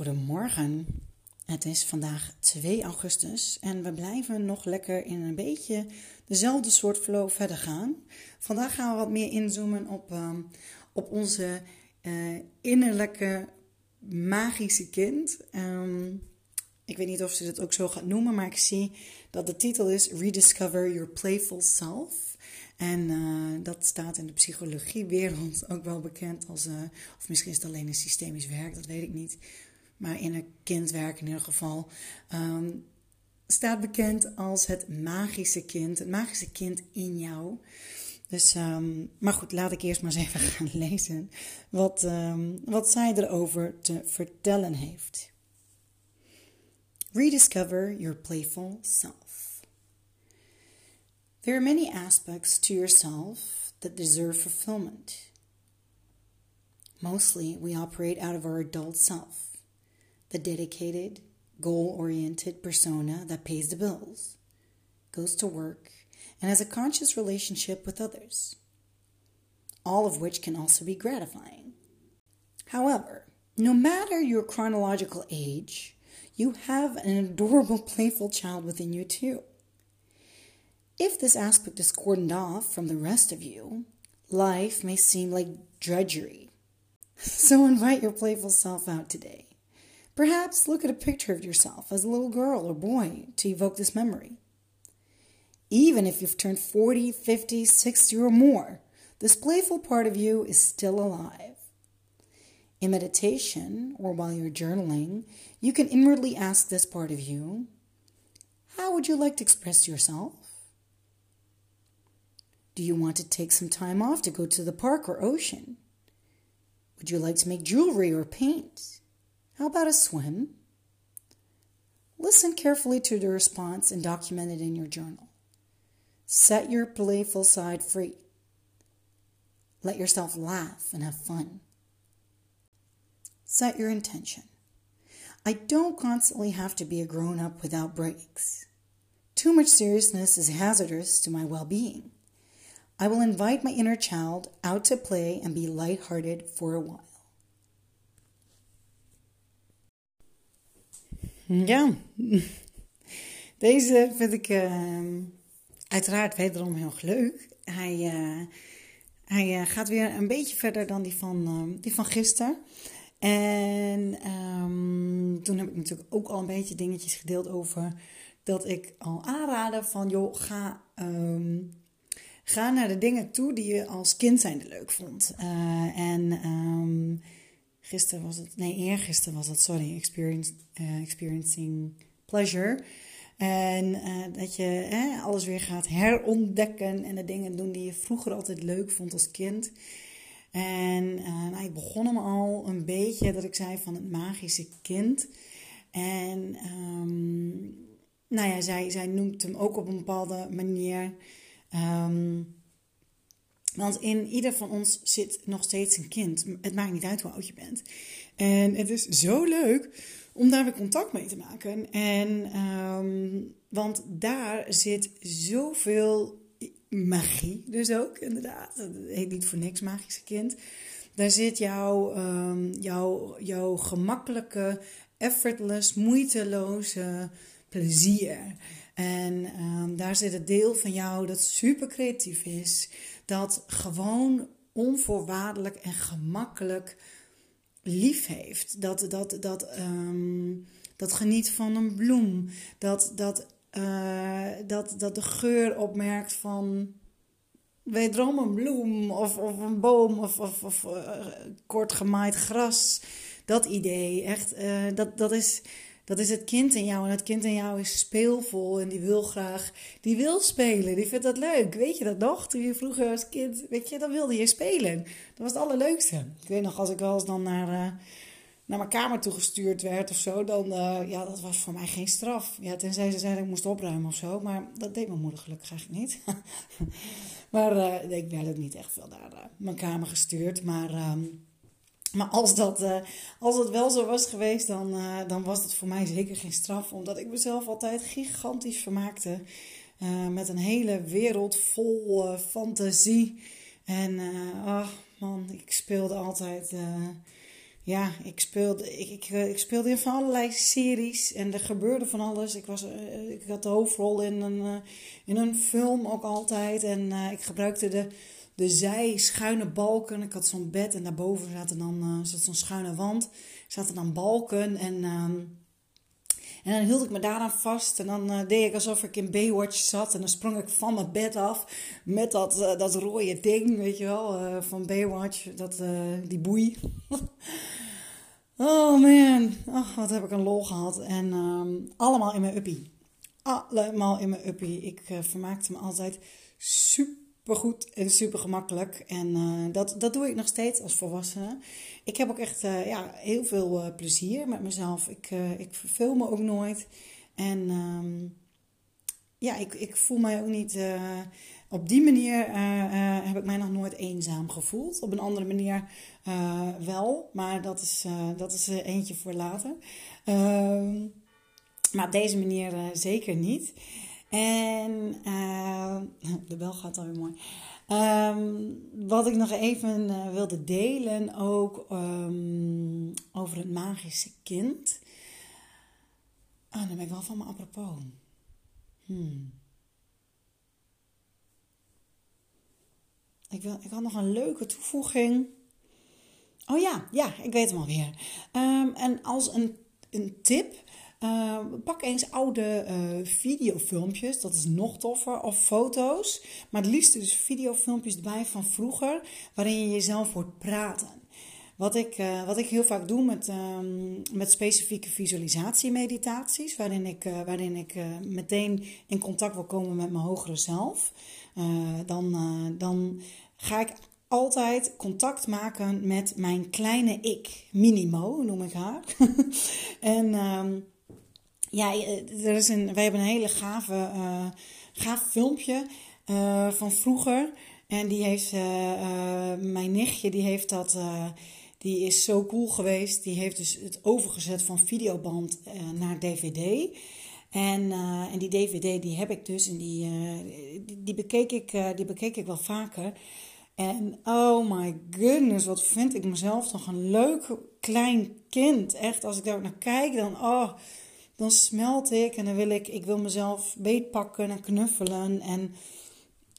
Goedemorgen. Het is vandaag 2 augustus en we blijven nog lekker in een beetje dezelfde soort flow verder gaan. Vandaag gaan we wat meer inzoomen op, um, op onze uh, innerlijke magische kind. Um, ik weet niet of ze het ook zo gaat noemen, maar ik zie dat de titel is Rediscover Your Playful Self. En uh, dat staat in de psychologiewereld ook wel bekend als, uh, of misschien is het alleen een systemisch werk, dat weet ik niet maar in een kindwerk in ieder geval, um, staat bekend als het magische kind, het magische kind in jou. Dus, um, maar goed, laat ik eerst maar eens even gaan lezen wat, um, wat zij erover te vertellen heeft. Rediscover your playful self. There are many aspects to yourself that deserve fulfillment. Mostly, we operate out of our adult self. The dedicated, goal oriented persona that pays the bills, goes to work, and has a conscious relationship with others, all of which can also be gratifying. However, no matter your chronological age, you have an adorable, playful child within you too. If this aspect is cordoned off from the rest of you, life may seem like drudgery. So invite your playful self out today. Perhaps look at a picture of yourself as a little girl or boy to evoke this memory. Even if you've turned 40, 50, 60, or more, this playful part of you is still alive. In meditation or while you're journaling, you can inwardly ask this part of you How would you like to express yourself? Do you want to take some time off to go to the park or ocean? Would you like to make jewelry or paint? How about a swim? Listen carefully to the response and document it in your journal. Set your playful side free. Let yourself laugh and have fun. Set your intention. I don't constantly have to be a grown up without breaks. Too much seriousness is hazardous to my well being. I will invite my inner child out to play and be lighthearted for a while. Ja, deze vind ik uh, uiteraard wederom heel leuk. Hij, uh, hij uh, gaat weer een beetje verder dan die van, ehm, die van gisteren. En um, toen heb ik natuurlijk ook al een beetje dingetjes gedeeld over dat ik al aanraden van joh, ga, ga naar de dingen toe die je als kind zijnde leuk vond. Uh, en um, gisteren was het, nee, eergisteren was het, sorry, uh, experiencing pleasure. En uh, dat je alles weer gaat herontdekken en de dingen doen die je vroeger altijd leuk vond als kind. En uh, nou, ik begon hem al een beetje dat ik zei van het magische kind. En um, nou ja, zij, zij noemt hem ook op een bepaalde manier. Um, want in ieder van ons zit nog steeds een kind. Het maakt niet uit hoe oud je bent. En het is zo leuk om daar weer contact mee te maken. En, um, want daar zit zoveel magie, dus ook inderdaad. Het heet niet voor niks magische kind. Daar zit jouw, um, jouw, jouw gemakkelijke, effortless, moeiteloze plezier. En um, daar zit het deel van jou dat super creatief is, dat gewoon onvoorwaardelijk en gemakkelijk lief heeft. Dat, dat, dat, um, dat geniet van een bloem. Dat, dat, uh, dat, dat de geur opmerkt van wederom een bloem of, of een boom of, of, uh, kort gemaaid gras. Dat idee, echt, uh, dat, dat is dat is het kind in jou. En het kind in jou is speelvol en die wil graag, die wil spelen. Die vindt dat leuk. Weet je dat nog? Toen je vroeger als kind, weet je, dan wilde je spelen. Dat was het allerleukste. Ik weet nog, als ik wel eens dan naar, uh, naar mijn kamer toegestuurd werd of zo, dan uh, ja, dat was voor mij geen straf. Ja, tenzij ze zeiden ik moest opruimen of zo, maar dat deed mijn moeder gelukkig eigenlijk niet. maar uh, ik werd ook niet echt veel naar mijn kamer gestuurd. Maar, ehm, maar als, dat, als het wel zo was geweest, dan, dan was het voor mij zeker geen straf, omdat ik mezelf altijd gigantisch vermaakte. met een hele wereld vol fantasie. En oh man, ik speelde altijd ja, ik speelde, ik, ik, eh, speelde in van allerlei series en er gebeurde van alles. Ik, was, eh, ik had de hoofdrol in een, in een film ook altijd. En ik gebruikte de, de zij schuine balken. Ik had zo'n bed en daarboven zaten dan, zat zo'n schuine wand. Zaten dan balken en... Uh, en dan hield ik me daaraan vast en dan uh, deed ik alsof ik in Baywatch zat. En dan sprong ik van mijn bed af met dat, uh, dat rode ding, weet je wel, van Baywatch. Dat, die boei. oh man, wat heb ik een lol gehad. En um, allemaal in mijn uppie. Allemaal in mijn uppie. Ik vermaakte me altijd super goed en super gemakkelijk. En dat, dat doe ik nog steeds als volwassene ik heb ook echt uh, ja, heel veel uh, plezier met mezelf. Ik, ik verveel me ook nooit. En um, ja, ik, ik voel mij ook niet. op die manier heb ik mij nog nooit eenzaam gevoeld. Op een andere manier wel, maar dat is, dat is eentje voor later. Ehm, maar op deze manier zeker niet. En de bel gaat alweer mooi. Um, wat ik nog even uh, wilde delen ook um, over het magische kind. Ah, dan ben ik wel van me apropos. Hmm. Ik, wil, ik had nog een leuke toevoeging. Oh ja, ja, ik weet hem alweer. Um, en als een, een tip uh, pak eens oude uh, videofilmpjes, dat is nog toffer, of foto's. Maar het liefst dus videofilmpjes erbij van vroeger, waarin je jezelf hoort praten. Wat ik, uh, wat ik heel vaak doe met, um, met specifieke visualisatiemeditaties, waarin ik, waarin ik meteen in contact wil komen met mijn hogere zelf, dan, dan ga ik altijd contact maken met mijn kleine ik, Minimo noem ik haar. en um, ja, eh, er is een, wij hebben een hele gave, uh, gaaf filmpje uh, van vroeger. En die heeft, mijn nichtje, die heeft dat, die is zo cool geweest. Die heeft dus het overgezet van videoband naar DVD. En, en die DVD die heb ik dus en die, die, die, bekeek ik, die bekeek ik wel vaker. En oh my goodness, wat vind ik mezelf toch een leuk klein kind. Echt, als ik daar naar kijk, dan oh dan smelt ik en dan wil ik, ik wil mezelf beetpakken en knuffelen. En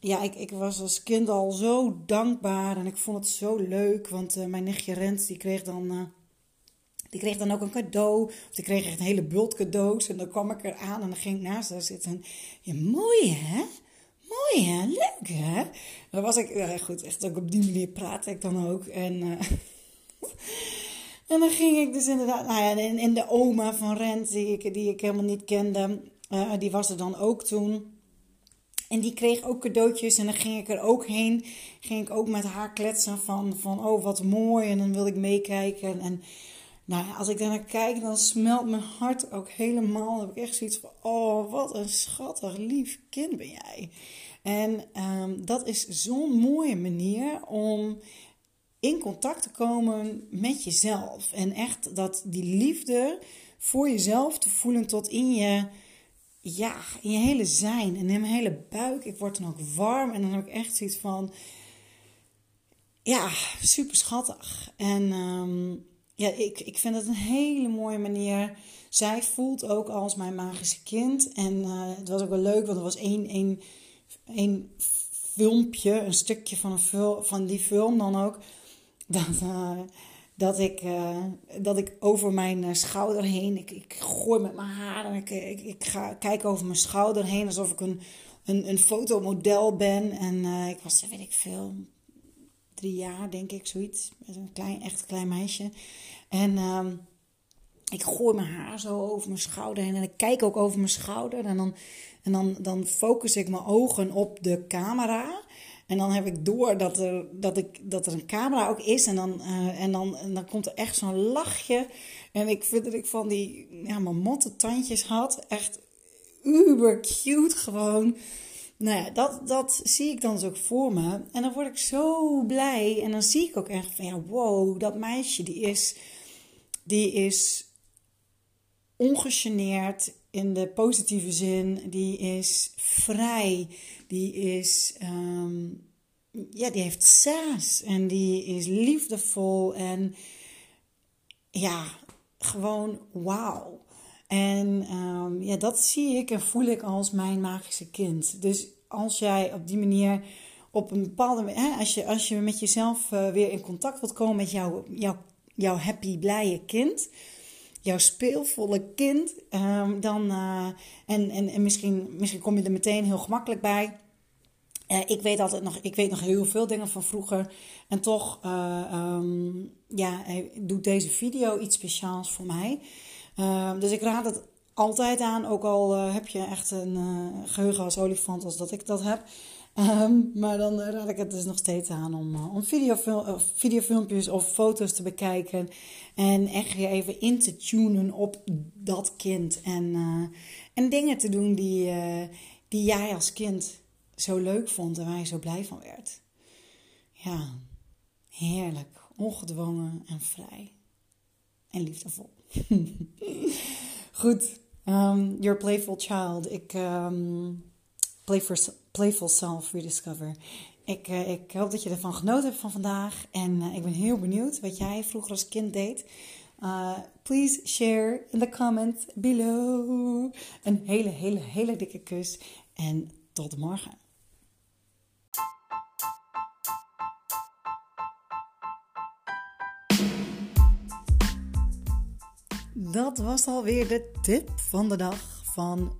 ja, ik, ik was als kind al zo dankbaar en ik vond het zo leuk. Want uh, mijn nichtje Rens, die kreeg dan... Uh, die kreeg dan ook een cadeau. Of die kreeg echt een hele bult cadeaus. En dan kwam ik eraan en dan ging ik naast haar zitten. Ja, mooi hè? Mooi hè? Leuk hè? Dan was ik, ja, goed, echt ook op die manier praat ik dan ook. En... Uh, En dan ging ik dus inderdaad, nou ja, en, de oma van Rent, die ik, die ik helemaal niet kende, uh, die was er dan ook toen. En die kreeg ook cadeautjes en dan ging ik er ook heen. Ging ik ook met haar kletsen van, van oh wat mooi. En dan wilde ik meekijken. En nou ja, als ik daar naar kijk, dan smelt mijn hart ook helemaal. Dan heb ik echt zoiets van, oh wat een schattig lief kind ben jij. En um, dat is zo'n mooie manier om in contact te komen met jezelf. En echt dat die liefde voor jezelf te voelen tot in je, ja, in je hele zijn en in mijn hele buik. Ik word dan ook warm en dan heb ik echt zoiets van, ja, super schattig. En um, ja, ik, ik vind het een hele mooie manier. Zij voelt ook als mijn magische kind. En uh, het was ook wel leuk, want er was één, één, één filmpje, een stukje van, een van die film dan ook dat, uh, dat, ik, uh, dat ik over mijn uh, schouder heen, ik, ik gooi met mijn haar en ik, ik, ik ga kijken over mijn schouder heen alsof ik een, een, een fotomodel ben. En ik was, weet ik veel, drie jaar denk ik, zoiets. Een klein, echt klein meisje. En ehm, ik gooi mijn haar zo over mijn schouder heen en ik kijk ook over mijn schouder. En dan, en dan, dan focus ik mijn ogen op de camera. En dan heb ik door dat er, dat ik, dat er een camera ook is. En dan, uh, en dan, en dan komt er echt zo'n lachje. En ik vind dat ik van die ja, motte tandjes had. Echt uber cute gewoon. Nou ja, dat, dat zie ik dan dus ook voor me. En dan word ik zo blij. En dan zie ik ook echt van ja, wow, dat meisje die is, die is ongegeneerd in de positieve zin. Die is vrij. Die is, ehm, ja, die heeft saas. En die is liefdevol. En ja, gewoon wauw. En um, ja, dat zie ik en voel ik als mijn magische kind. Dus als jij op die manier op een bepaalde manier, als je, als je met jezelf uh, weer in contact wilt komen met jouw, jouw happy, blije kind, jouw speelvolle kind, um, dan, uh, en, en, en misschien, misschien kom je er meteen heel gemakkelijk bij. Uh, ik weet altijd nog, ik weet nog heel veel dingen van vroeger. En toch um, ja, doet deze video iets speciaals voor mij. Uh, dus ik raad het altijd aan, ook al heb je echt een geheugen als olifant als dat ik dat heb. Um, maar dan raad ik het dus nog steeds aan om, om videofil videofilmpjes of foto's te bekijken. En echt je even in te tunen op dat kind. En, en dingen te doen die, die jij als kind zo leuk vond en waar je zo blij van werd. Ja, heerlijk, ongedwongen en vrij. En liefdevol. Goed, um, Your Playful Child. Ik, um, playful, playful Self Rediscover. Ik, uh, ik hoop dat je ervan genoten hebt van vandaag. En uh, ik ben heel benieuwd wat jij vroeger als kind deed. Uh, please share in the comments below. Een hele, hele, hele dikke kus. En tot morgen. Dat was alweer de tip van de dag van